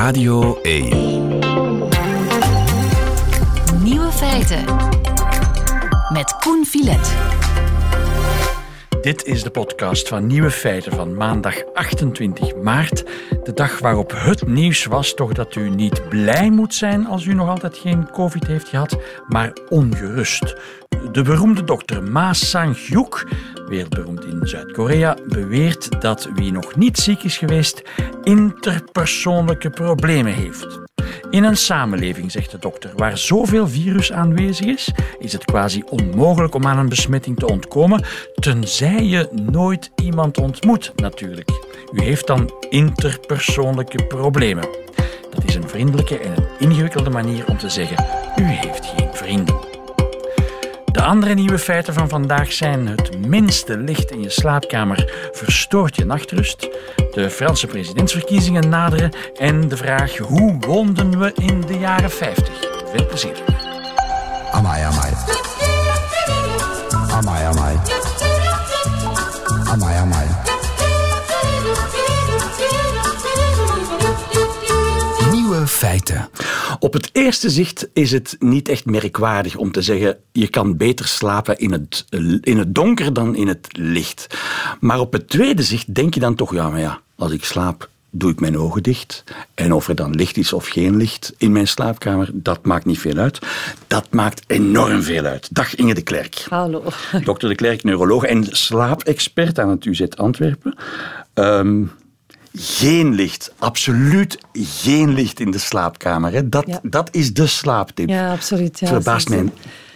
Radio 1. Nieuwe feiten. Met Koen Filet. Dit is de podcast van Nieuwe Feiten van maandag 28 maart. De dag waarop het nieuws was toch dat u niet blij moet zijn als u nog altijd geen COVID heeft gehad, maar ongerust. De beroemde dokter Ma Sang-hyuk, wereldberoemd in Zuid-Korea, beweert dat wie nog niet ziek is geweest, interpersoonlijke problemen heeft. In een samenleving, zegt de dokter, waar zoveel virus aanwezig is, is het quasi onmogelijk om aan een besmetting te ontkomen, tenzij je nooit iemand ontmoet, natuurlijk. U heeft dan interpersoonlijke problemen. Dat is een vriendelijke en een ingewikkelde manier om te zeggen: u heeft geen vrienden. De andere nieuwe feiten van vandaag zijn het minste licht in je slaapkamer verstoort je nachtrust, de Franse presidentsverkiezingen naderen en de vraag hoe woonden we in de jaren 50. Veel plezier. Amai. Amai, Op het eerste zicht is het niet echt merkwaardig om te zeggen je kan beter slapen in het, in het donker dan in het licht. Maar op het tweede zicht denk je dan toch, ja, maar ja, als ik slaap doe ik mijn ogen dicht. En of er dan licht is of geen licht in mijn slaapkamer, dat maakt niet veel uit. Dat maakt enorm veel uit. Dag Inge de Klerk. Hallo. Dokter de Klerk, neuroloog en slaapexpert aan het UZ Antwerpen. Ehm, geen licht, absoluut geen licht in de slaapkamer. Hè. Dat, Ja. dat is de slaaptip. Ja, absoluut. Ja, verbaast mij,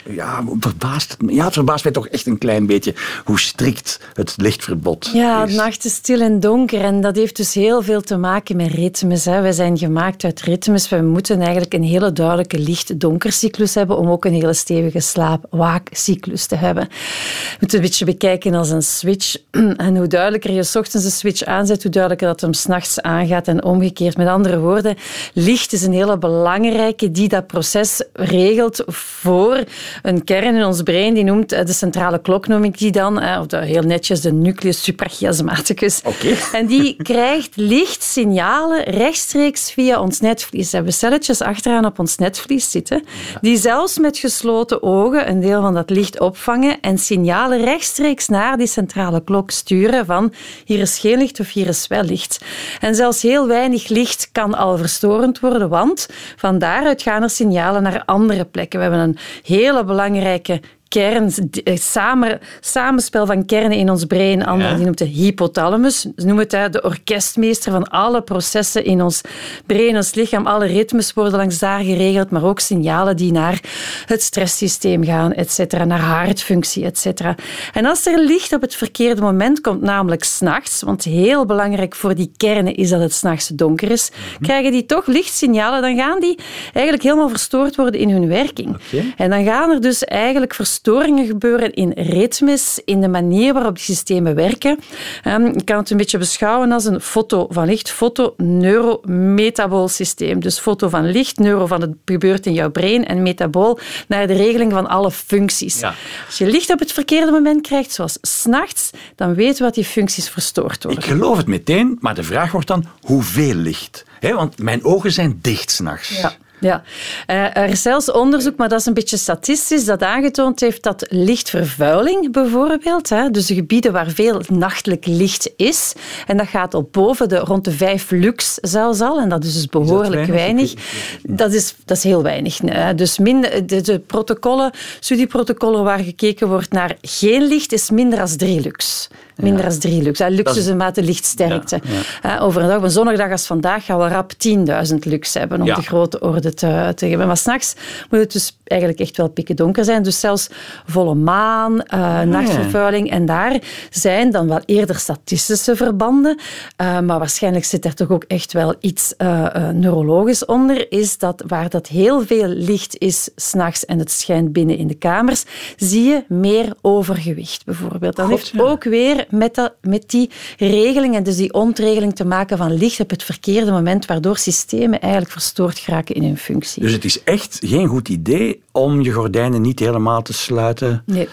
ja, verbaast, het me- ja, het verbaast mij toch echt een klein beetje hoe strikt het lichtverbod Ja, is. de nacht is stil en donker en dat heeft dus heel veel te maken met ritmes. Hè. Wij zijn gemaakt uit ritmes. We moeten eigenlijk een hele duidelijke licht-donkercyclus hebben om ook een hele stevige slaap-waakcyclus te hebben. We moeten een beetje bekijken als een switch. En hoe duidelijker je 's ochtends de switch aanzet, hoe duidelijker dat hem s'nachts aangaat en omgekeerd. Met andere woorden, licht is een hele belangrijke die dat proces regelt voor een kern in ons brein. Die noemt eh, de centrale klok, noem ik die dan. eh, Of de, heel netjes de nucleus suprachiasmaticus. En die krijgt lichtsignalen rechtstreeks via ons netvlies. We hebben celletjes achteraan op ons netvlies zitten, die zelfs met gesloten ogen een deel van dat licht opvangen en signalen rechtstreeks naar die centrale klok sturen van hier is geen licht of hier is wel licht. En zelfs heel weinig licht kan al verstorend worden, want van daaruit gaan er signalen naar andere plekken. We hebben een hele belangrijke kern, eh, samen, samenspel van kernen in ons brein. Ja. Die noemt de hypothalamus. Ze noemen het de orkestmeester van alle processen in ons brein, ons lichaam. Alle ritmes worden langs daar geregeld, maar ook signalen die naar het stresssysteem gaan, et cetera, naar hartfunctie, et cetera. En als er licht op het verkeerde moment komt, namelijk s'nachts, want heel belangrijk voor die kernen is dat het s'nachts donker is, krijgen die toch lichtsignalen, dan gaan die eigenlijk helemaal verstoord worden in hun werking. En dan gaan er dus eigenlijk verstoringen gebeuren in ritmes, in de manier waarop die systemen werken. Ehm, je kan het een beetje beschouwen als een foto van licht, foto-neurometabool systeem. Dus foto van licht, neuro van het gebeurt in jouw brein en metabool naar de regeling van alle functies. Ja. Als je licht op het verkeerde moment krijgt, zoals s'nachts, dan weten we dat die functies verstoord worden. Ik geloof het meteen, maar de vraag wordt dan hoeveel licht? Hè, want mijn ogen zijn dicht s'nachts. Ja. Ja, Eh, er is zelfs onderzoek, maar dat is een beetje statistisch, dat aangetoond heeft dat lichtvervuiling bijvoorbeeld, hè, dus de gebieden waar veel nachtelijk licht is, en dat gaat al boven de rond de 5 lux zelfs al, en dat is dus behoorlijk weinig? weinig. Dat is, dat is heel weinig. hè. Dus minder, de, de protocollen, studieprotocollen waar gekeken wordt naar geen licht, is minder dan 3 lux. Minder dan 3 lux. hè. Lux Dat is- een mate lichtsterkte. Ja, Hè, Over een dag, op een zonnige dag als vandaag, gaan we rap 10.000 lux hebben om Ja. de grote orde te, te geven. Maar s'nachts moet het dus eigenlijk echt wel pikken donker zijn. Dus zelfs volle maan, eh, nachtvervuiling. En daar zijn dan wel eerder statistische verbanden. eh, maar waarschijnlijk zit er toch ook echt wel iets eh, eh, neurologisch onder. Is dat waar dat heel veel licht is s'nachts en het schijnt binnen in de kamers, zie je meer overgewicht bijvoorbeeld. Dat God, heeft ja. ook weer met, dat, met die regeling en dus die ontregeling te maken van licht op het verkeerde moment, waardoor systemen eigenlijk verstoord geraken in hun functie. Dus het is echt geen goed idee om je gordijnen niet helemaal te sluiten. nee.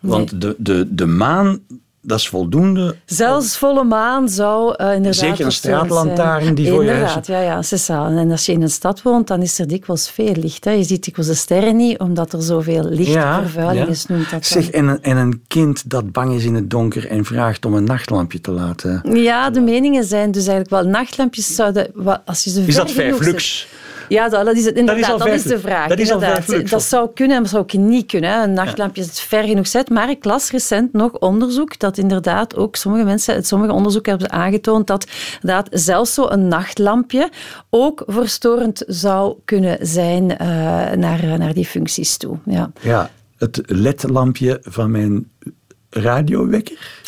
Want de, de, de maan dat is voldoende. Zelfs volle maan zou uh, inderdaad... Zeker een verstoord straatlantaarn die voor je Inderdaad, ja, ja. En als je in een stad woont, dan is er dikwijls veel licht. Hè. Je ziet dikwijls de sterren niet, omdat er zoveel lichtvervuiling is, noemt dat. Zeg, en, een- en een kind dat bang is in het donker en vraagt om een nachtlampje te laten. Ja, de meningen zijn dus eigenlijk wel... Nachtlampjes zouden... Als je ze Is dat vijf zet- lux? Ja, dat, dat is het inderdaad. al Dat is, de vraag. Dat is al Dat zou kunnen en dat zou ook niet kunnen. Hè. Een nachtlampje is ver genoeg zet. Maar ik las recent nog onderzoek dat inderdaad ook sommige mensen, uit sommige onderzoeken hebben aangetoond dat inderdaad zelfs zo'n nachtlampje ook verstorend zou kunnen zijn eh, naar, naar die functies toe. Ja. Ja, het ledlampje van mijn radiowekker.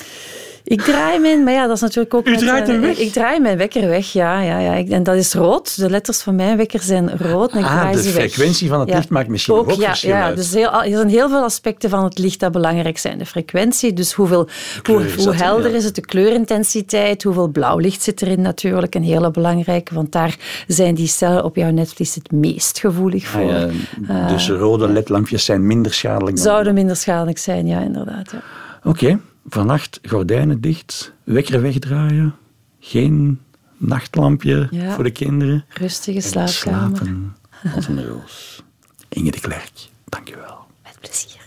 Ik draai mijn, maar ja, dat is natuurlijk ook. U draait eh, hem weg? Ik draai mijn wekker weg, ja, ja, ja. En dat is rood. De letters van mijn wekker zijn rood. En ik Ah, draai de ze weg. frequentie van het licht maakt misschien ook ja, verschil ja, uit. Dus heel, er zijn heel veel aspecten van het licht dat belangrijk zijn. De frequentie, dus hoeveel, hoe, hoe helder ja. is het, de kleurintensiteit, hoeveel blauw licht zit erin natuurlijk, een hele belangrijke, want daar zijn die cellen op jouw netvlies het meest gevoelig voor. Ah, ja, dus rode ledlampjes zijn minder schadelijk dan... Zouden minder schadelijk zijn, ja, inderdaad. Ja. Oké, vannacht gordijnen dicht, wekker wegdraaien, geen nachtlampje Ja. voor de kinderen. Rustige En slaapkamer. Slapen als een roos. Inge de Klerk, dankjewel. Met plezier.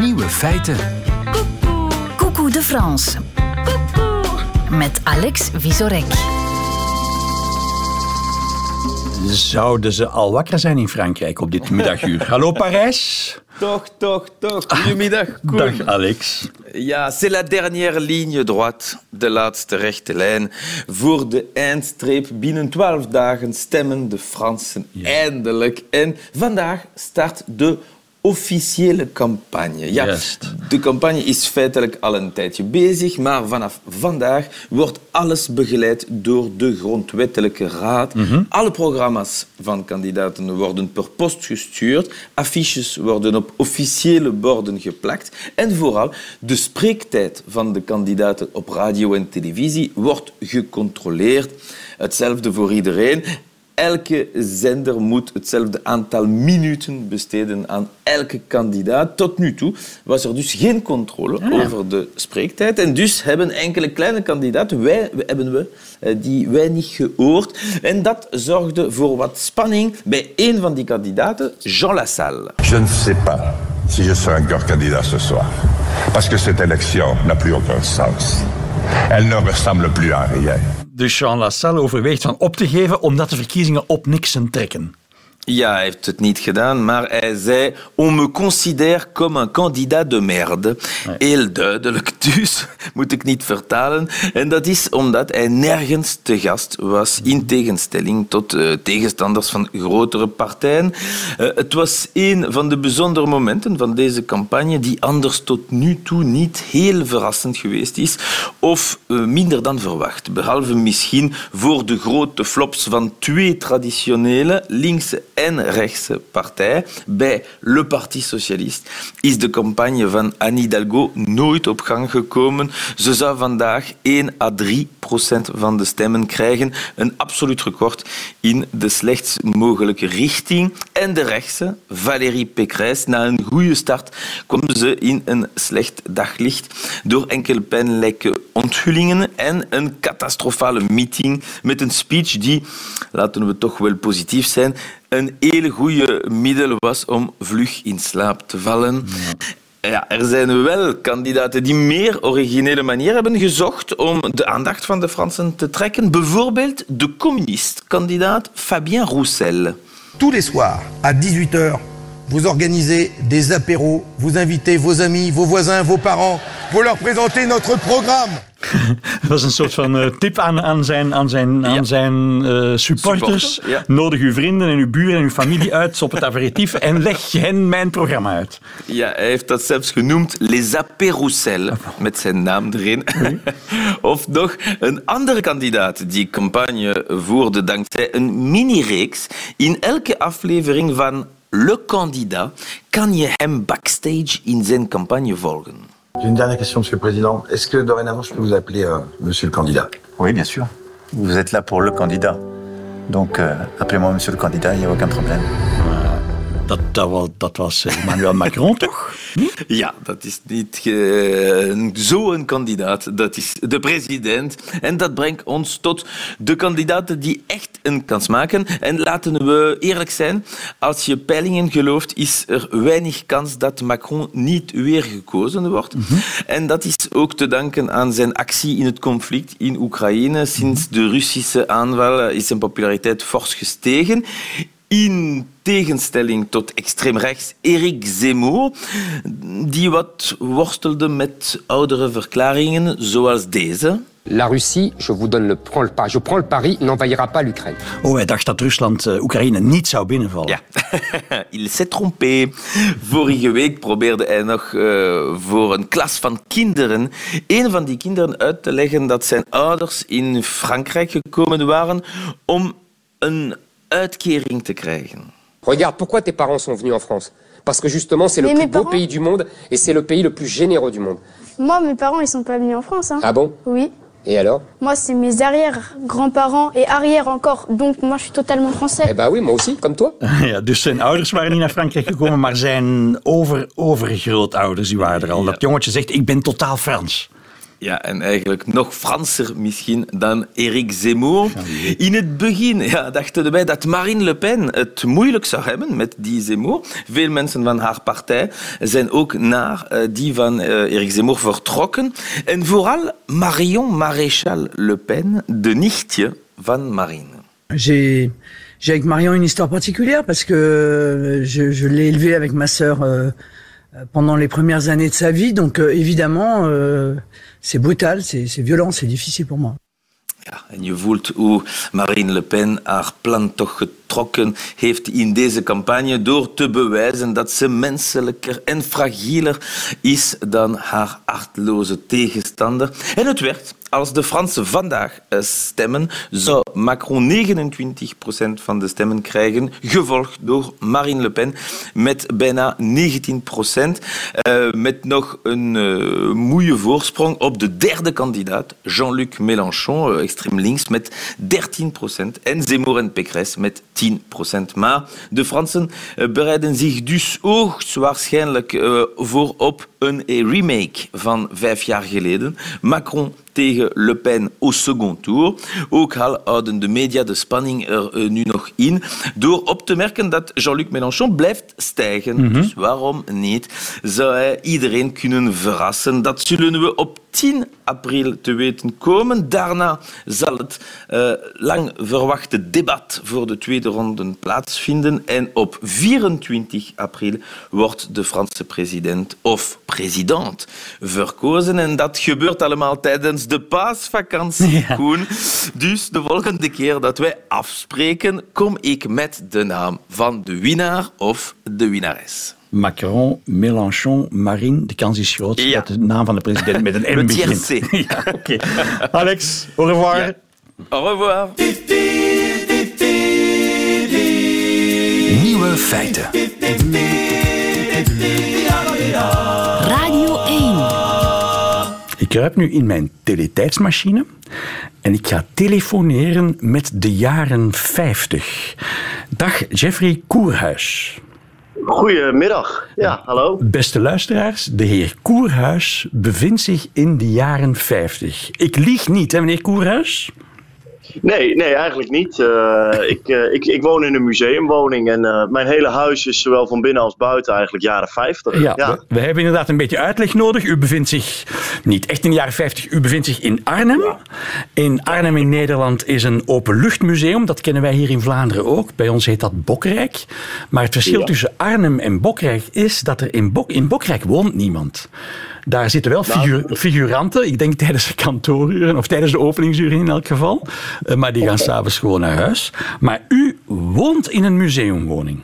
Nieuwe feiten. Coucou de France. Met Alex Visorek. Zouden ze al wakker zijn in Frankrijk op dit middaguur? Hallo Parijs. Toch, toch, toch. Goedemiddag, Koen. Dag Alex. Ja, c'est la dernière ligne droite, de laatste rechte lijn. Voor de eindstreep binnen 12 dagen stemmen de Fransen eindelijk. En vandaag start de officiële campagne. Ja, Juist. de campagne is feitelijk al een tijdje bezig, maar vanaf vandaag wordt alles begeleid door de Grondwettelijke Raad. Alle programma's van kandidaten worden per post gestuurd, affiches worden op officiële borden geplakt en vooral de spreektijd van de kandidaten op radio en televisie wordt gecontroleerd. Hetzelfde voor iedereen. Elke zender moet hetzelfde aantal minuten besteden aan elke kandidaat. Tot nu toe was er dus geen controle over de spreektijd. En dus hebben enkele kleine kandidaten, wij, hebben we, eh, die wij niet gehoord. En dat zorgde voor wat spanning bij een van die kandidaten, Jean Lassalle. Je ne sais pas si je serai encore candidat ce soir. Parce que cette élection n'a plus aucun sens. Elle ne ressemble plus à rien. Dus Jean Lassalle overweegt van op te geven omdat de verkiezingen op niksen trekken. Ja, hij heeft het niet gedaan, maar hij zei: On me considère comme un candidat de merde. Heel duidelijk, dus moet ik niet vertalen. En dat is omdat hij nergens te gast was, in tegenstelling tot eh, tegenstanders van grotere partijen. Eh, het was een van de bijzondere momenten van deze campagne, die anders tot nu toe niet heel verrassend geweest is, of eh, minder dan verwacht. Behalve misschien voor de grote flops van twee traditionele linkse en rechtse partijen. Bij Le Parti Socialiste is de campagne van Anne Hidalgo nooit op gang gekomen. Ze zou vandaag 1 à 3 procent van de stemmen krijgen. Een absoluut record in de slechtst mogelijke richting. En de rechtse, Valérie Pécresse, na een goede start kwam ze in een slecht daglicht door enkele pijnlijke onthullingen en een catastrofale meeting met een speech die, laten we toch wel positief zijn, een hele goede middel was om vlug in slaap te vallen. Ja, er zijn wel kandidaten die meer originele manier hebben gezocht om de aandacht van de Fransen te trekken. Bijvoorbeeld de communist-kandidaat Fabien Roussel. Tous les soirs, à 18h, vous organisez des apéros, vous invitez vos amis, vos voisins, vos parents, pour leur présenter notre programme. Dat was een soort van eh, tip aan, aan zijn, aan zijn, aan zijn eh, supporters. Supporter, ja. Nodig uw vrienden en uw buren en uw familie uit op het aperitief en leg hen mijn programma uit. Ja, hij heeft dat zelfs genoemd Les Apéroussel, met zijn naam erin. of nog een andere kandidaat die campagne voerde dankzij een mini-reeks. In elke aflevering van Le Candidat kan je hem backstage in zijn campagne volgen. J'ai une dernière question, Monsieur le Président. Est-ce que dorénavant, je peux vous appeler euh, Monsieur le candidat Oui, bien sûr. Vous êtes là pour le candidat. Donc, euh, appelez-moi monsieur le candidat, il n'y a aucun problème. Dat, dat, was, dat was Emmanuel Macron, toch? Ja, dat is niet uh, zo'n kandidaat. Dat is de president. En dat brengt ons tot de kandidaten die echt een kans maken. En laten we eerlijk zijn, als je peilingen gelooft, is er weinig kans dat Macron niet weer gekozen wordt. Mhm. En dat is ook te danken aan zijn actie in het conflict in Oekraïne. Sinds de Russische aanval is zijn populariteit fors gestegen. In tegenstelling tot extreem rechts Eric Zemmour, die wat worstelde met oudere verklaringen zoals deze. La Russie, je vous donne le, prends le, je prends le pari, n'envahira pas l'Ukraine. Oh, hij dacht dat Rusland uh, Oekraïne niet zou binnenvallen. Ja, il s'est trompé. Vorige week probeerde hij nog uh, voor een klas van kinderen, een van die kinderen uit te leggen dat zijn ouders in Frankrijk gekomen waren om een uitkering te krijgen. Regarde, pourquoi tes parents sont venus en France? Parce que justement, c'est le plus beau parents... pays du monde et c'est le pays le plus généreux du monde. Moi, mes parents, ils sont pas venus en France. Hein. Ah bon? Oui. Et alors Moi, c'est mes arrière-grands-parents et arrière encore. Donc, moi, je suis totalement français. Eh ben oui, moi aussi, comme toi. Ja, dus zijn ouders waren niet naar Frankrijk gekomen, maar zijn over, overgrootouders die waren er al. Dat jongetje zegt, ik ben totaal Frans. Ja, en eigenlijk nog Franser misschien dan Eric Zemmour. In het begin ja, dachten wij dat Marine Le Pen het moeilijk zou hebben met die Zemmour. Veel mensen van haar partij zijn ook naar uh, die van uh, Eric Zemmour vertrokken. En vooral Marion Maréchal Le Pen, de nichtje van Marine. J'ai j'ai avec Marion une histoire particulière parce que je, je l'ai élevée avec ma sœur euh, pendant les premières années de sa vie. Donc euh, évidemment, euh, c'est brutal, c'est violent, c'est difficile pour moi. Ja, en je voelt hoe Marine Le Pen haar plan toch getrokken heeft in deze campagne door te bewijzen dat ze menselijker en fragieler is dan haar hartloze tegenstander. En het werd als de Fransen vandaag eh, stemmen, zou Macron 29% van de stemmen krijgen, gevolgd door Marine Le Pen met bijna 19%. Uh, met nog een uh, moeie voorsprong op de derde kandidaat, Jean-Luc Mélenchon, extreem links, met 13%. En Zemmour en Pécresse met 10%. Maar de Fransen bereiden zich dus hoogstwaarschijnlijk voor op een remake van vijf jaar geleden. Macron tegen Le Pen au second tour. Ook al houden de media de spanning er uh, nu nog in door op te merken dat Jean-Luc Mélenchon blijft stijgen. Mm -hmm. Dus waarom niet? Zou hij iedereen kunnen verrassen? Dat zullen we op 10 april te weten komen. Daarna zal het uh, lang verwachte debat voor de tweede ronde plaatsvinden. En op 24 april wordt de Franse president of president verkozen. En dat gebeurt allemaal tijdens de paasvakantie, ja. Koen. Dus de volgende keer dat wij afspreken, kom ik met de naam van de winnaar of de winnares. Macron, Mélenchon, Marine. De kans is groot ja. dat de naam van de president met een M begint. ja, oké. Okay. Alex, au revoir. Ja. Au revoir. Nieuwe feiten. Kruip nu in mijn teletijdsmachine en ik ga telefoneren met de jaren 50. Dag Jeffrey Koerhuis. Goedemiddag. Ja, hallo. Beste luisteraars, de heer Koerhuis bevindt zich in de jaren 50. Ik lieg niet, hè, meneer Koerhuis? Nee, nee, eigenlijk niet. Uh, ik, uh, ik, ik woon in een museumwoning en uh, mijn hele huis is zowel van binnen als buiten eigenlijk jaren 50. Ja, ja. We, we, hebben inderdaad een beetje uitleg nodig. U bevindt zich niet echt in de jaren 50, u bevindt zich in Arnhem. In Arnhem in Nederland is een openluchtmuseum, dat kennen wij hier in Vlaanderen ook. Bij ons heet dat Bokrijk. Maar het verschil ja. tussen Arnhem en Bokrijk is dat er in, Bok, in Bokrijk woont niemand. Daar zitten wel figu figuranten, ik denk tijdens de kantooruren of tijdens de openingsuren in elk geval. Uh, maar die gaan s'avonds gewoon naar huis. Maar u woont in een museumwoning.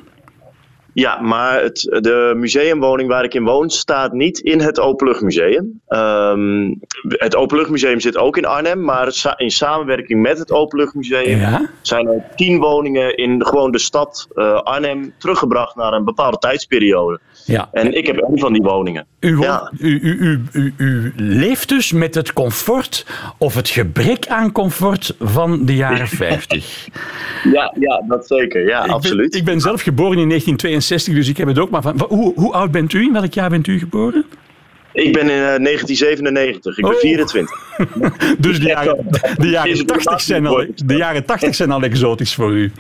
Ja, maar het, de museumwoning waar ik in woon staat niet in het Openluchtmuseum. Um, het Openluchtmuseum zit ook in Arnhem, maar in samenwerking met het Openluchtmuseum ja? zijn er tien woningen in gewoon de stad uh, Arnhem teruggebracht naar een bepaalde tijdsperiode. Ja. En ik heb een van die woningen. U, woont, ja. u, u, u, u, leeft dus met het comfort of het gebrek aan comfort van de jaren 50. ja, ja, dat zeker. Ja, ik absoluut. Ben, ik ben zelf geboren in 1972. 63, dus ik heb het ook maar van. Hoe, hoe oud bent u? In welk jaar bent u geboren? Ik ben in uh, 1997, ik ben Oh. 24. Dus de jaren, de jaren 80 zijn al, de jaren 80 zijn al exotisch voor u.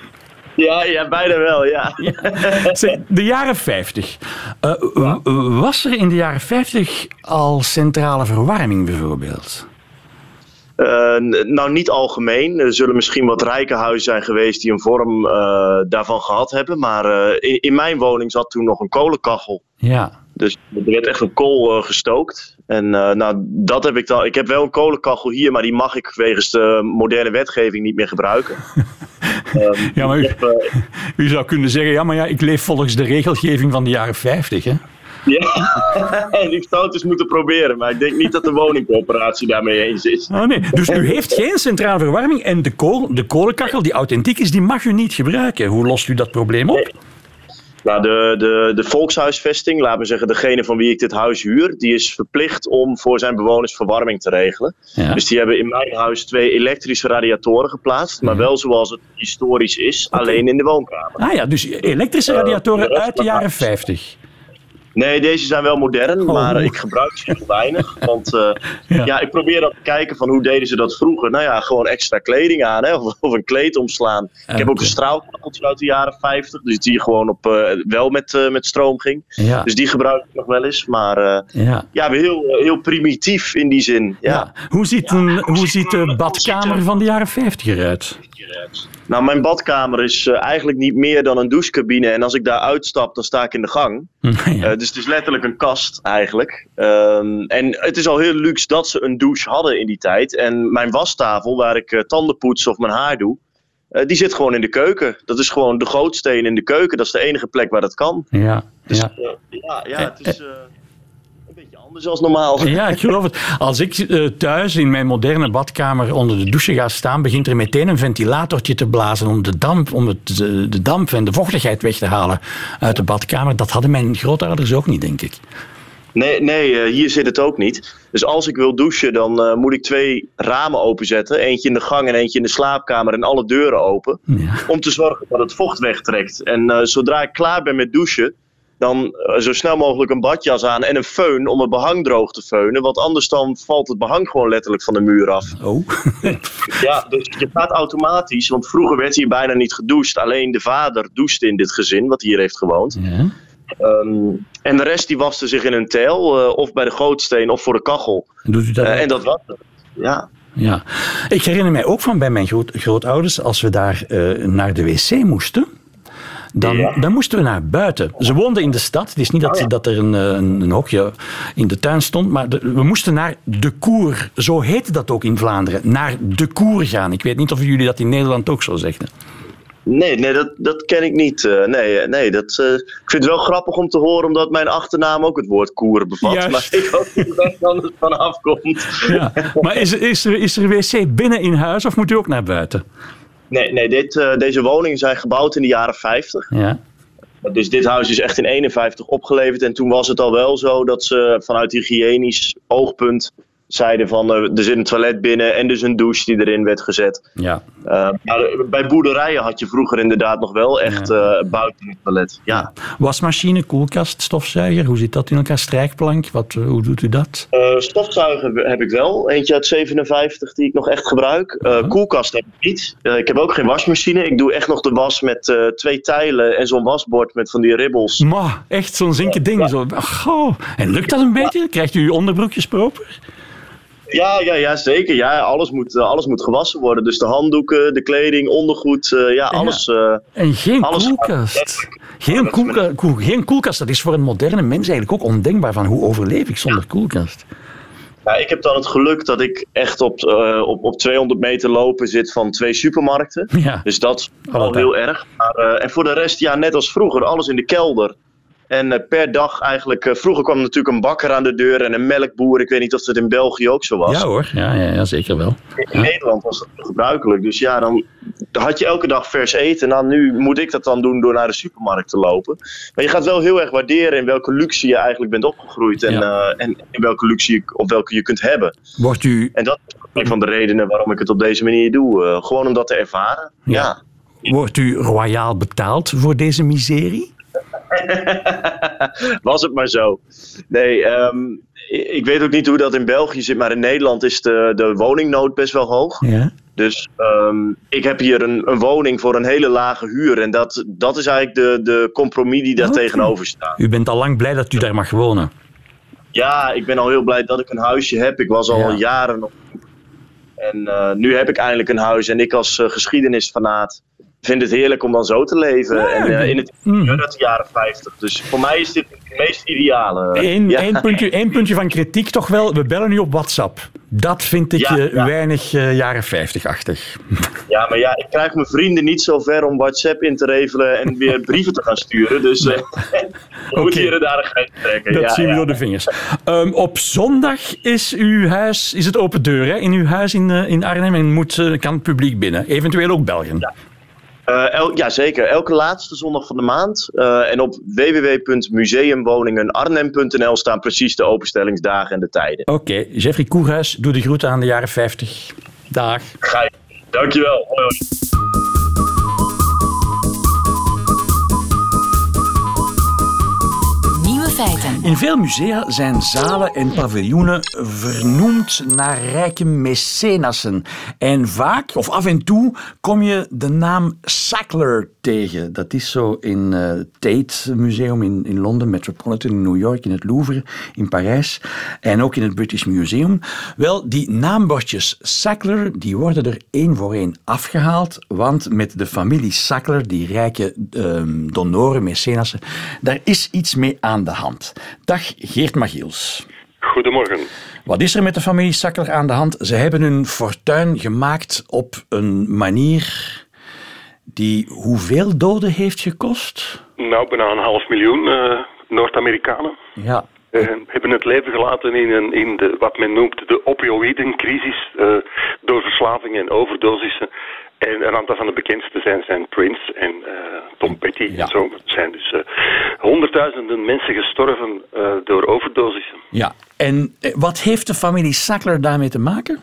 Ja, ja, bijna wel, ja. De jaren 50. Eh, Was er in de jaren 50 al centrale verwarming bijvoorbeeld? Eh, nou, niet algemeen. Er zullen misschien wat rijke huizen zijn geweest die een vorm eh, daarvan gehad hebben. Maar in, in mijn woning zat toen nog een kolenkachel. Ja. Dus er werd echt een kool eh, gestookt. En eh, nou, dat heb ik dan. Ik heb wel een kolenkachel hier, maar die mag ik wegens de moderne wetgeving niet meer gebruiken. Ehm, Ja, maar u, ik heb, eh, u zou kunnen zeggen, ja, maar ja, ik leef volgens de regelgeving van de jaren 50. Hè? ja, ik zou het eens moeten proberen, maar ik denk niet dat de woningcoöperatie daarmee eens is. Oh, nee. Dus u heeft geen centrale verwarming en de, kool, de kolenkachel die authentiek is, die mag u niet gebruiken. Hoe lost u dat probleem op? Nou, de, de, de volkshuisvesting, laten we zeggen degene van wie ik dit huis huur, die is verplicht om voor zijn bewoners verwarming te regelen. Ja. Dus die hebben in mijn huis twee elektrische radiatoren geplaatst, maar wel zoals het historisch is, alleen in de woonkamer. Ah ja, dus elektrische Eh, radiatoren uit de jaren huis. 50. Nee, deze zijn wel modern, Oh. maar ik gebruik ze heel weinig. Want eh, Ja. ja. ik probeer dan te kijken van hoe deden ze dat vroeger. Nou ja, gewoon extra kleding aan hè, of, of een kleed omslaan. Ik heb ook een straalkacheltje uit de jaren 50, dus die gewoon op, eh, wel met, eh, met stroom ging. Ja. Dus die gebruik ik nog wel eens, maar eh, Ja. ja, heel, heel primitief in die zin. Ja. Ja. Hoe, ziet een, hoe ziet de badkamer van de jaren 50 eruit? Nou, mijn badkamer is eh, eigenlijk niet meer dan een douchecabine. En als ik daar uitstap, dan sta ik in de gang. Eh, dus het is letterlijk een kast eigenlijk. Ehm, en het is al heel luxe dat ze een douche hadden in die tijd. En mijn wastafel, waar ik eh, tanden poets of mijn haar doe, eh, die zit gewoon in de keuken. Dat is gewoon de gootsteen in de keuken. Dat is de enige plek waar dat kan. Ja, ja. Eh, ja, ja, het is eh, beetje anders als normaal. Ja, ik geloof het. Als ik eh, thuis in mijn moderne badkamer onder de douche ga staan, begint er meteen een ventilatortje te blazen om de damp, om het, eh, de damp en de vochtigheid weg te halen uit de badkamer. Dat hadden mijn grootouders ook niet, denk ik. Nee, nee eh, hier zit het ook niet. Dus als ik wil douchen, dan eh, moet ik twee ramen openzetten. Eentje in de gang en eentje in de slaapkamer en alle deuren open. Om te zorgen dat het vocht wegtrekt. En zodra ik klaar ben met douchen, dan eh, zo snel mogelijk een badjas aan en een föhn om het behang droog te feunen. Want anders dan valt het behang gewoon letterlijk van de muur af. Oh. ja, dus je gaat automatisch. Want vroeger werd hier bijna niet gedoucht. Alleen de vader douchte in dit gezin, wat hier heeft gewoond. Ja. Ehm, en de rest die waste zich in een tel, eh, of bij de gootsteen of voor de kachel. Doet u dat? Eh, en dat was het. Ja. Ja. Ik herinner mij ook van bij mijn groot, grootouders, als we daar naar de wc moesten. Dan, dan moesten we naar buiten. Ze woonden in de stad. Het is niet dat, dat er een, eh, een, een hokje in de tuin stond, maar de- we moesten naar de koer. Zo heette dat ook in Vlaanderen. Naar de koer gaan. Ik weet niet of jullie dat in Nederland ook zo zeggen. Nee, nee dat, dat ken ik niet. Eh, nee, eh, nee dat, ik vind het wel grappig om te horen, omdat mijn achternaam ook het woord koer bevat. Juist. Maar ik hoop niet dat het anders van afkomt. Ja. Maar is, er- is, er, is er wc binnen in huis of moet u ook naar buiten? Nee, nee dit, eh, deze woningen zijn gebouwd in de jaren 50. Ja. Dus dit huis is echt in 51 opgeleverd. En toen was het al wel zo dat ze vanuit hygiënisch oogpunt zeiden van eh, er zit een toilet binnen en dus een douche die erin werd gezet. Ja. Eh, maar bij boerderijen had je vroeger inderdaad nog wel echt eh, buiten het toilet. Ja. Wasmachine, koelkast, stofzuiger. Hoe zit dat in elkaar? Strijkplank? Wat, hoe doet u dat? Eh, stofzuiger heb ik wel. Eentje uit 57 die ik nog echt gebruik. Eh, Koelkast heb ik niet. Eh, ik heb ook geen wasmachine. Ik doe echt nog de was met eh, twee tijlen en zo'n wasbord met van die ribbels. Ma, echt zo'n zinke ding. Zo. Oh. En lukt dat een beetje? Krijgt u uw onderbroekjes proper? Ja, ja, ja zeker. Ja, alles, moet, eh, alles moet gewassen worden. Dus de handdoeken, de kleding, ondergoed. eh, ja, alles. eh, En geen alles koelkast. Geen, koelka- koel- geen koelkast, dat is voor een moderne mens eigenlijk ook ondenkbaar. Van hoe overleef ik zonder koelkast? Ja, ik heb dan het geluk dat ik echt op, op, op 200 meter lopen zit van twee supermarkten. Ja. Dus dat is al heel erg. Maar, en voor de rest, ja, net als vroeger, alles in de kelder. En eh, per dag eigenlijk, eh, vroeger kwam natuurlijk een bakker aan de deur en een melkboer. Ik weet niet of dat in België ook zo was. Ja hoor, ja, ja, ja zeker wel. In Nederland was dat gebruikelijk. Dus ja, dan had je elke dag vers eten. Nou, nu moet ik dat dan doen door naar de supermarkt te lopen. Maar je gaat wel heel erg waarderen in welke luxe je eigenlijk bent opgegroeid. En, eh, en in welke luxe je, of welke je kunt hebben. Wordt u, En dat is een van de redenen waarom ik het op deze manier doe. Gewoon om dat te ervaren. Ja. wordt u royaal betaald voor deze miserie? Was het maar zo. Nee, ehm, ik weet ook niet hoe dat in België zit, maar in Nederland is de, de woningnood best wel hoog. Ja. Dus ehm, ik heb hier een, een woning voor een hele lage huur. En dat, dat is eigenlijk de, de compromis die daar tegenover staat. U bent al lang blij dat u daar mag wonen. Ja, ik ben al heel blij dat ik een huisje heb. Ik was al Ja. jaren op. En eh, nu heb ik eindelijk een huis. En ik als eh, geschiedenisfanaat vind het heerlijk om dan zo te leven. en eh, in het uit de jaren 50. Dus voor mij is dit het meest ideale. Eén Ja. één puntje, één puntje van kritiek toch wel. We bellen nu op WhatsApp. Dat vind ik Ja, eh, ja. weinig eh, jaren 50-achtig. Ja, maar ja, ik krijg mijn vrienden niet zo ver om WhatsApp in te regelen en weer brieven te gaan sturen. Dus eh je moet hier en daar een grens trekken. Dat ja, zien we ja. door de vingers. Ehm, op zondag is uw huis, is het open deur hè? in uw huis in, in Arnhem en moet, eh, kan het publiek binnen. Eventueel ook Belgen. Eh, el- ja, zeker. Elke laatste zondag van de maand. Eh, en op www.museumwoningenarnhem.nl staan precies de openstellingsdagen en de tijden. Oké, Jeffrey Koerhuis, doe de groeten aan de jaren 50. Dag. Ga je. Dankjewel. Hoi, hoi. Nieuwe feiten. In veel musea zijn zalen en paviljoenen vernoemd naar rijke mecenassen. En vaak, of af en toe, kom je de naam Sackler tegen. Dat is zo in eh, het Tate Museum in, in Londen, Metropolitan in New York, in het Louvre in Parijs en ook in het British Museum. Wel, die naambordjes Sackler, die worden er één voor één afgehaald, want met de familie Sackler, die rijke ehm, donoren, mecenassen, daar is iets mee aan de hand. Dag Geert Magiels. Goedemorgen. Wat is er met de familie Sackler aan de hand? Ze hebben hun fortuin gemaakt op een manier die hoeveel doden heeft gekost? Nou, bijna een half miljoen eh, Noord-Amerikanen Ja. eh, hebben het leven gelaten in, een, in de, wat men noemt de opioïdencrisis eh, door verslaving en overdosissen. En een aantal van de bekendste zijn, zijn Prince en eh, Tom Petty en zo. Zijn dus eh, honderdduizenden mensen gestorven eh, door overdosissen. ja. En wat heeft de familie Sackler daarmee te maken?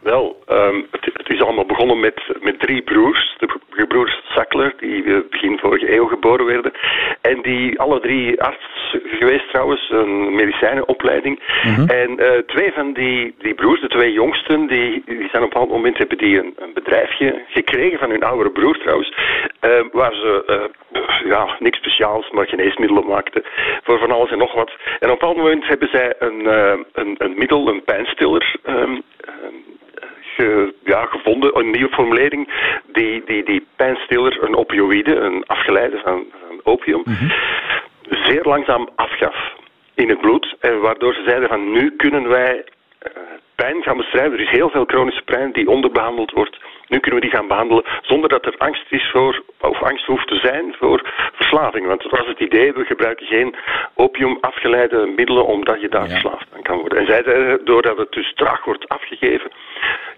Wel, ehm, het, het is allemaal begonnen met, met drie broers. De bro- broers Sackler, die begin vorige eeuw geboren werden. En die alle drie arts geweest trouwens, een medicijnenopleiding. En eh, twee van die, die broers, de twee jongsten, die, die zijn op een bepaald moment hebben die een, een bedrijfje gekregen van hun oudere broer trouwens. eh, waar ze eh, ja, niks speciaals, maar geneesmiddelen maakten. Voor van alles en nog wat. En op een bepaald moment hebben zij een, een, een middel, een pijnstiller. ehm, ehm, ge- ja, gevonden, een nieuwe formulering, die, die, die pijnstiller, een opioïde, een afgeleide van, van opium, zeer langzaam afgaf in het bloed. En waardoor ze zeiden van nu kunnen wij eh, pijn gaan bestrijden. Er is heel veel chronische pijn die onderbehandeld wordt. Nu kunnen we die gaan behandelen zonder dat er angst is voor, of angst hoeft te zijn voor verslaving. Want dat was het idee, we gebruiken geen opium afgeleide middelen omdat je daar verslaafd aan kan worden. En zij zeiden, doordat het dus traag wordt afgegeven,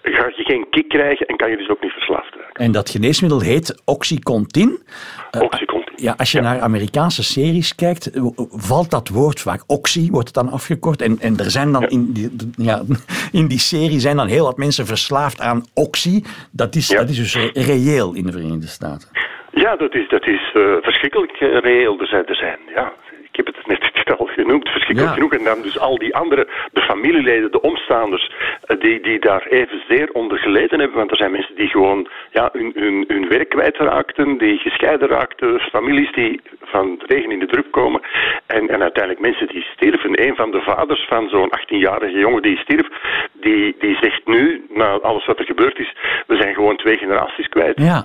ga je geen kick krijgen en kan je dus ook niet verslaafd raken. En dat geneesmiddel heet Oxycontin. Eh, Oxycontin. Ja, als je naar Amerikaanse series kijkt, eh, valt dat woord vaak oxy, wordt het dan afgekort. En, en er zijn dan in, die, ja, in die serie zijn dan heel wat mensen verslaafd aan oxy. Dat is, dat is dus re- reëel in de Verenigde Staten. Ja, dat is, dat is eh, verschrikkelijk eh, reëel. Er zijn, er zijn, ja, heb het net al genoemd, verschrikkelijk Ja. genoeg. En dan dus al die andere, de familieleden, de omstaanders, eh, die, die daar evenzeer onder geleden hebben. Want er zijn mensen die gewoon ja, hun, hun, hun werk kwijtraakten, die gescheiden raakten, families die van de regen in de drup komen. En, en uiteindelijk mensen die sterven. Een van de vaders van zo'n 18-jarige jongen die stierf, die, die zegt nu, na alles wat er gebeurd is, we zijn gewoon twee generaties kwijt. Ja.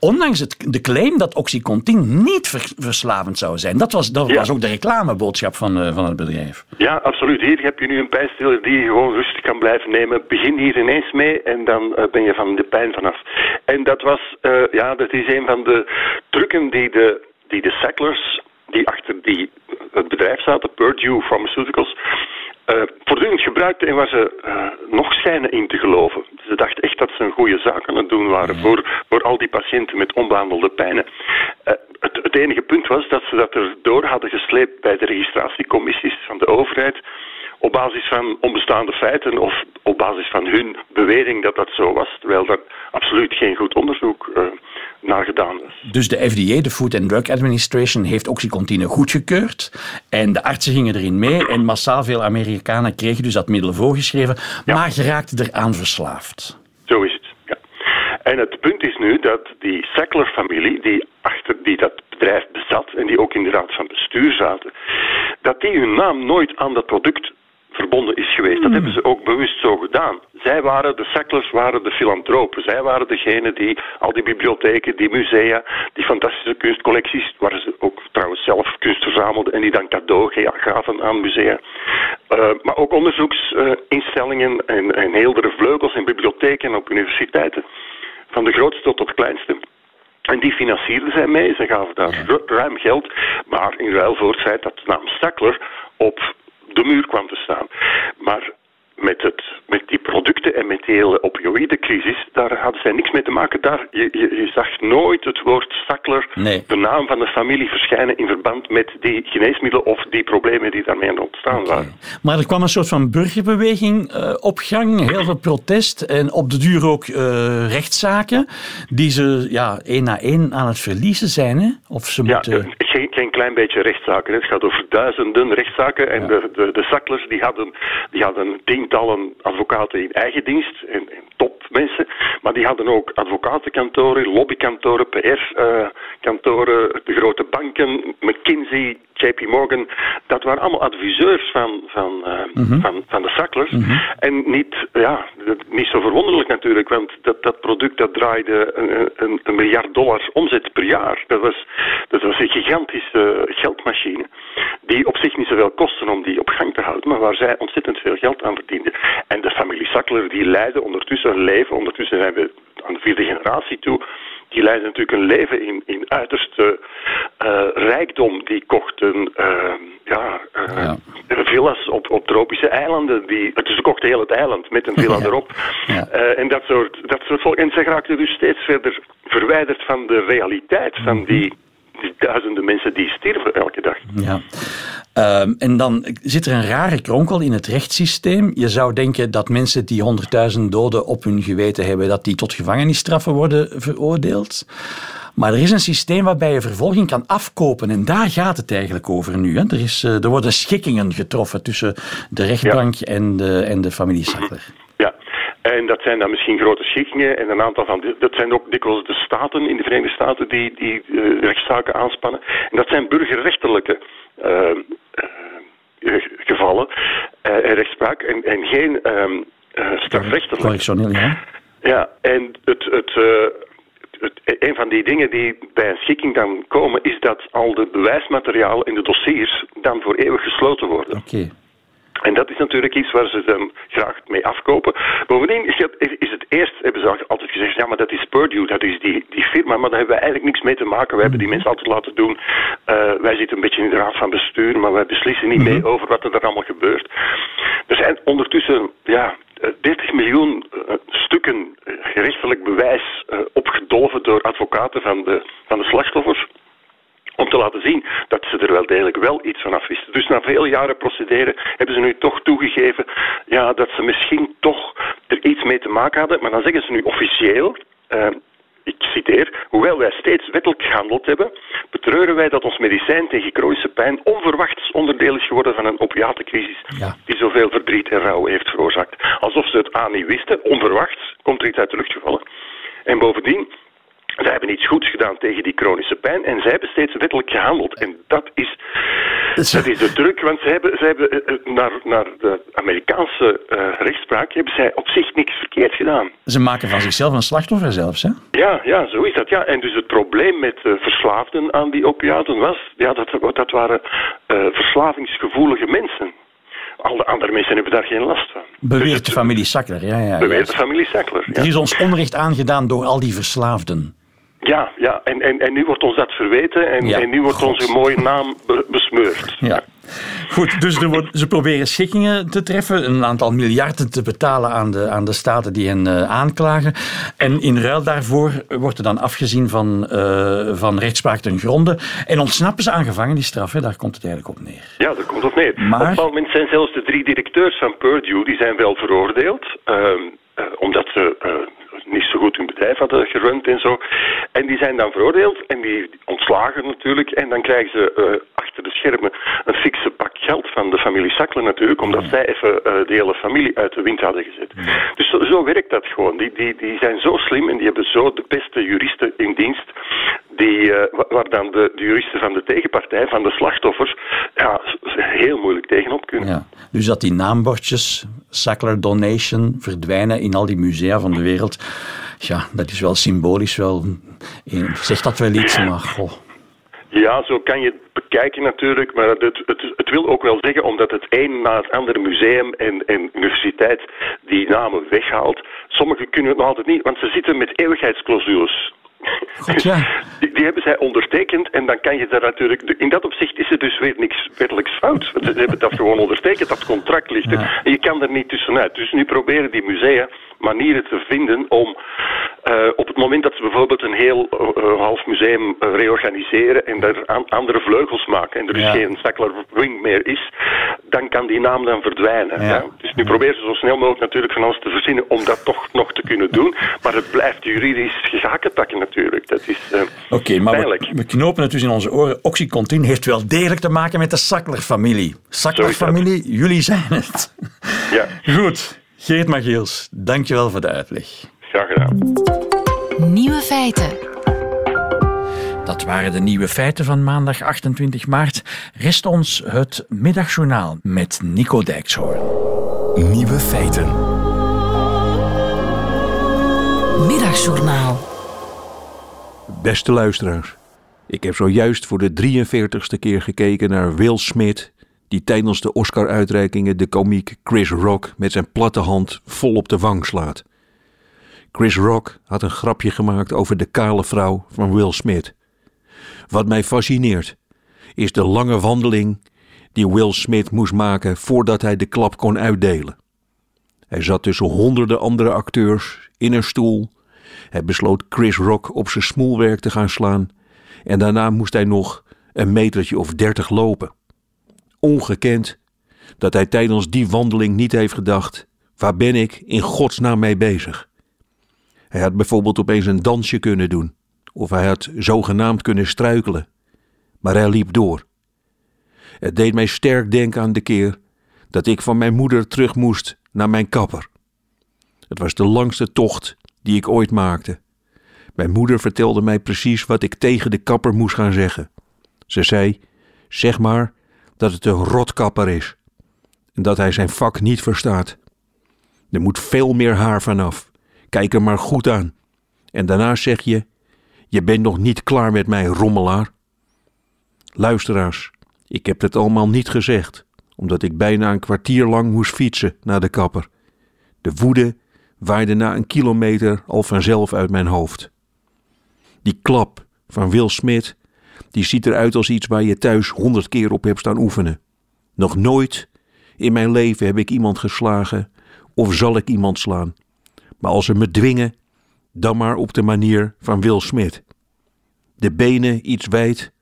Ondanks het, de claim dat Oxycontin niet ver- verslavend zou zijn. Dat was, dat Ja. was ook de reclameboodschap van, eh, van het bedrijf. Ja, absoluut. Hier heb je nu een pijnstiller die je gewoon rustig kan blijven nemen. Begin hier ineens mee en dan eh, ben je van de pijn vanaf. En dat was, eh, ja, dat is een van de trucken die de, die de Sacklers, die achter die, het bedrijf zaten, Purdue Pharmaceuticals, eh, voortdurend gebruikten en waar ze eh, nog schijnen in te geloven. Ze dachten echt dat ze een goede zaak aan het doen waren voor, voor al die patiënten met onbehandelde pijnen. Eh, het, het enige punt was dat ze dat er door hadden gesleept bij de registratiecommissies van de overheid op basis van onbestaande feiten of op basis van hun bewering dat dat zo was, terwijl er absoluut geen goed onderzoek eh naar gedaan was. Dus de FDA, de Food and Drug Administration, heeft oxycontine goedgekeurd. En de artsen gingen erin mee. En massaal veel Amerikanen kregen dus dat middel voorgeschreven. Maar geraakten eraan verslaafd. Zo is het, ja. En het punt is nu dat die Sackler-familie, die, achter, die dat bedrijf bezat en die ook in de raad van bestuur zaten, dat die hun naam nooit aan dat product verbonden is geweest. Dat hebben ze ook bewust zo gedaan. Zij waren, de Sacklers waren de filantropen. Zij waren degene die al die bibliotheken, die musea, die fantastische kunstcollecties, waar ze ook trouwens zelf kunst verzamelden en die dan cadeau gaven aan musea. Uh, maar ook onderzoeksinstellingen en, en heeldere vleugels en bibliotheken op universiteiten. Van de grootste tot de kleinste. En die financierden zij mee. Ze gaven daar ruim geld. Maar in ruil voor het feit dat de naam Sackler op de muur kwam te staan. Maar met, het, met die producten en met die hele opioïdecrisis, daar hadden zij niks mee te maken. Daar, je, je, je zag nooit het woord Sackler, de naam van de familie, verschijnen in verband met die geneesmiddelen of die problemen die daarmee ontstaan waren. Maar er kwam een soort van burgerbeweging uh, op gang, heel veel protest en op de duur ook uh, rechtszaken, die ze ja, één na één aan het verliezen zijn. Hè? Of ze ja, moeten... geen, geen klein beetje rechtszaken. Het gaat over duizenden rechtszaken en ja. de, de, de Sacklers die hadden, die hadden tientallen advocaten in eigen dienst en, en topmensen, maar die hadden ook advocatenkantoren, lobbykantoren, PR-kantoren, uh, de grote banken, McKinsey, JP Morgan, dat waren allemaal adviseurs van, van, uh, mm -hmm. van, van de Sacklers. Mm -hmm. En niet, ja, niet zo verwonderlijk natuurlijk, want dat, dat product dat draaide een, een, een, miljard dollars omzet per jaar. Dat was, dat was een gigantische geldmachine, die op zich niet zoveel kostte om die op gang te houden, maar waar zij ontzettend veel geld aan verdienden. En de familie Sackler die leidde ondertussen een leven, ondertussen zijn we aan de vierde generatie toe, die leidden natuurlijk een leven in, in uiterste uh, rijkdom. Die kochten uh, ja, uh, ja, villas op, op tropische eilanden. Die, dus ze kochten heel het eiland met een villa ja. erop. Ja. en dat soort, dat soort volk. En ze raakten dus steeds verder verwijderd van de realiteit van die die duizenden mensen die sterven elke dag. Ja. Um, en dan zit er een rare kronkel in het rechtssysteem. Je zou denken dat mensen die honderdduizend doden op hun geweten hebben, dat die tot gevangenisstraffen worden veroordeeld. Maar er is een systeem waarbij je vervolging kan afkopen. En daar gaat het eigenlijk over nu. Hè. Er, is, er worden schikkingen getroffen tussen de rechtbank ja. en, de, en de familie Sackler. En dat zijn dan misschien grote schikkingen. En een aantal van die, dat zijn ook dikwijls de staten in de Verenigde Staten die, die uh, rechtszaken aanspannen. En dat zijn burgerrechtelijke uh, uh, gevallen en rechtspraak en, en geen strafrechtelijke. Correctioneel, ja. Ja, en het, het, het, een van die dingen die bij een schikking dan komen, is dat al de bewijsmaterialen in de dossiers dan voor eeuwig gesloten worden. Oké. Okay. En dat is natuurlijk iets waar ze dan graag mee afkopen. Bovendien is het, is het eerst, hebben ze altijd gezegd, ja, maar dat is Purdue, dat is die, die firma, maar daar hebben we eigenlijk niks mee te maken. We hebben die mensen altijd laten doen. Uh, wij zitten een beetje in de raad van bestuur, maar wij beslissen niet mee over wat er allemaal gebeurt. Er zijn ondertussen, ja, 30 miljoen uh, stukken gerechtelijk bewijs uh, opgedolven door advocaten van de, van de slachtoffers om te laten zien dat ze er wel degelijk wel iets van af wisten. Dus na veel jaren procederen hebben ze nu toch toegegeven ja, dat ze misschien toch er iets mee te maken hadden. Maar dan zeggen ze nu officieel, uh, ik citeer, hoewel wij steeds wettelijk gehandeld hebben, betreuren wij dat ons medicijn tegen chronische pijn onverwachts onderdeel is geworden van een opiatencrisis ja. die zoveel verdriet en rouw heeft veroorzaakt. Alsof ze het aan niet wisten, onverwachts komt er iets uit de lucht gevallen. En bovendien, zij hebben iets goeds gedaan tegen die chronische pijn en zij hebben steeds wettelijk gehandeld. En dat is, dat is de druk, want zij hebben, zij hebben naar, naar de Amerikaanse uh, rechtspraak hebben zij op zich niks verkeerd gedaan. Ze maken van zichzelf een slachtoffer zelfs, hè? Ja, ja, zo is dat. Ja. En dus het probleem met uh, verslaafden aan die opiaten was, ja, dat, dat waren uh, verslavingsgevoelige mensen. Al de andere mensen hebben daar geen last van. Beweert dus de familie Sackler, ja. ja beweert de familie Sackler, ja. Er is ons onrecht aangedaan door al die verslaafden. Ja, ja. En, en, en nu wordt ons dat verweten en, ja, en nu wordt God. onze mooie naam be besmeurd. Ja. Goed, dus er wordt, ze proberen schikkingen te treffen, een aantal miljarden te betalen aan de, aan de staten die hen uh, aanklagen. En in ruil daarvoor wordt er dan afgezien van, uh, van rechtspraak ten gronde. En ontsnappen ze aan gevangenisstraf, hè? daar komt het eigenlijk op neer. Ja, daar komt het op neer. Maar... Op een bepaald moment zijn zelfs de drie directeurs van Purdue, die zijn wel veroordeeld. Uh, omdat ze niet zo goed hun bedrijf hadden gerund en zo. En die zijn dan veroordeeld en die ontslagen natuurlijk. En dan krijgen ze uh, achter de schermen een fikse pak geld van de familie Sackler natuurlijk, omdat zij even uh, de hele familie uit de wind hadden gezet. Dus zo, zo, werkt dat gewoon. Die, die, die zijn zo slim en die hebben zo de beste juristen in dienst, die, uh, waar dan de, de, juristen van de tegenpartij, van de slachtoffers, ja, heel moeilijk tegenop kunnen. Ja. Dus dat die naambordjes, Sackler Donation, verdwijnen in al die musea van de wereld, ja, dat is wel symbolisch wel. Zegt dat wel iets, maar goh. Ja, zo kan je het bekijken natuurlijk, maar het, het, het, wil ook wel zeggen, omdat het een na het andere museum en, en universiteit die namen weghaalt. Sommigen kunnen het nog altijd niet, want ze zitten met eeuwigheidsclausules. God, ja. die, die, hebben zij ondertekend en dan kan je daar natuurlijk... In dat opzicht is er dus weer niks wettelijks fout. Ze hebben dat gewoon ondertekend, dat contract ligt er. En je kan er niet tussenuit. Dus nu proberen die musea manieren te vinden om uh, op het moment dat ze bijvoorbeeld een heel uh, half museum reorganiseren en daar aan, andere vleugels maken en er dus geen Sackler Wing meer is, dan kan die naam dan verdwijnen. Ja. Ja. Dus nu proberen ze zo snel mogelijk natuurlijk van alles te verzinnen om dat toch nog te kunnen doen, maar het blijft juridisch gezakenpakken natuurlijk. Dat is uh, Oké, okay, maar we, we, knopen het dus in onze oren. Oxycontin heeft wel degelijk te maken met de Sackler-familie. Sackler-familie, jullie zijn het. Ja. Goed. Geert Magiels, dankjewel voor de uitleg. Graag gedaan. Nieuwe feiten. Dat waren de nieuwe feiten van maandag 28 maart. Rest ons het middagjournaal met Nico Dijkshoorn. Nieuwe feiten. Middagjournaal. Beste luisteraars, ik heb zojuist voor de 43ste keer gekeken naar Will Smith die tijdens de Oscar-uitreikingen de komiek Chris Rock met zijn platte hand vol op de wang slaat. Chris Rock had een grapje gemaakt over de kale vrouw van Will Smith. Wat mij fascineert is de lange wandeling die Will Smith moest maken voordat hij de klap kon uitdelen. Hij zat tussen honderden andere acteurs in een stoel. Hij besloot Chris Rock op zijn smoelwerk te gaan slaan en daarna moest hij nog een metertje of dertig lopen ongekend dat hij tijdens die wandeling niet heeft gedacht: waar ben ik in godsnaam mee bezig? Hij had bijvoorbeeld opeens een dansje kunnen doen, of hij had zogenaamd kunnen struikelen, maar hij liep door. Het deed mij sterk denken aan de keer dat ik van mijn moeder terug moest naar mijn kapper. Het was de langste tocht die ik ooit maakte. Mijn moeder vertelde mij precies wat ik tegen de kapper moest gaan zeggen. Ze zei: Zeg maar dat het een rotkapper is en dat hij zijn vak niet verstaat. Er moet veel meer haar vanaf. Kijk hem maar goed aan. En daarna zeg je: Je bent nog niet klaar met mij, rommelaar. Luisteraars, ik heb het allemaal niet gezegd, omdat ik bijna een kwartier lang moest fietsen naar de kapper. De woede waaide na een kilometer al vanzelf uit mijn hoofd. Die klap van Will Smith die ziet eruit als iets waar je thuis honderd keer op hebt staan oefenen. Nog nooit in mijn leven heb ik iemand geslagen of zal ik iemand slaan. Maar als ze me dwingen, dan maar op de manier van Will Smith. De benen iets wijd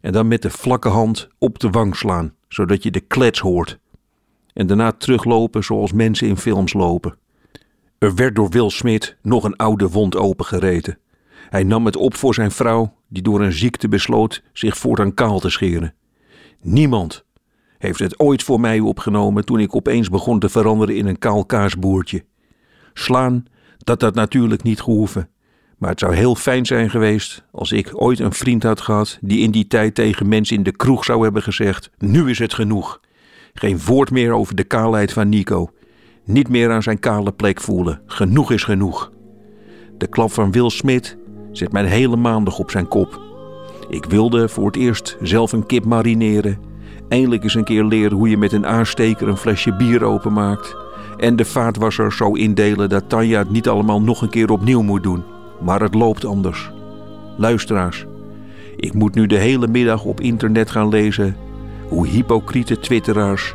en dan met de vlakke hand op de wang slaan, zodat je de klets hoort. En daarna teruglopen zoals mensen in films lopen. Er werd door Will Smith nog een oude wond opengereten. Hij nam het op voor zijn vrouw, die door een ziekte besloot zich voortaan kaal te scheren. Niemand heeft het ooit voor mij opgenomen toen ik opeens begon te veranderen in een kaal kaasboertje. Slaan, dat had natuurlijk niet gehoeven. Maar het zou heel fijn zijn geweest als ik ooit een vriend had gehad die in die tijd tegen mensen in de kroeg zou hebben gezegd: Nu is het genoeg. Geen woord meer over de kaalheid van Nico. Niet meer aan zijn kale plek voelen. Genoeg is genoeg. De klap van Will Smith zet mijn hele maandag op zijn kop. Ik wilde voor het eerst zelf een kip marineren. Eindelijk eens een keer leren hoe je met een aansteker een flesje bier openmaakt. En de vaatwasser zo indelen dat Tanja het niet allemaal nog een keer opnieuw moet doen. Maar het loopt anders. Luisteraars, ik moet nu de hele middag op internet gaan lezen hoe hypocriete twitteraars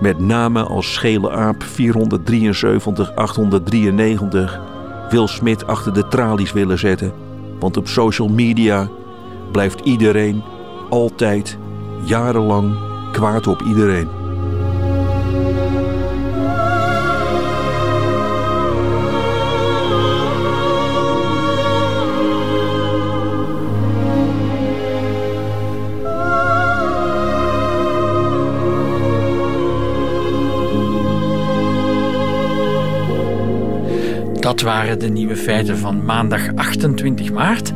met namen als Schele Aap 473 893 Wil Smit achter de tralies willen zetten want op social media blijft iedereen altijd jarenlang kwaad op iedereen. Waren de nieuwe feiten van maandag 28 maart.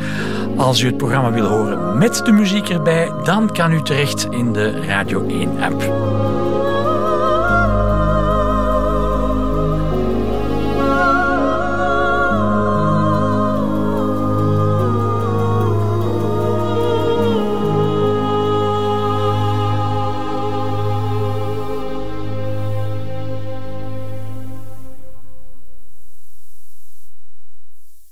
Als u het programma wil horen met de muziek erbij, dan kan u terecht in de Radio 1-app.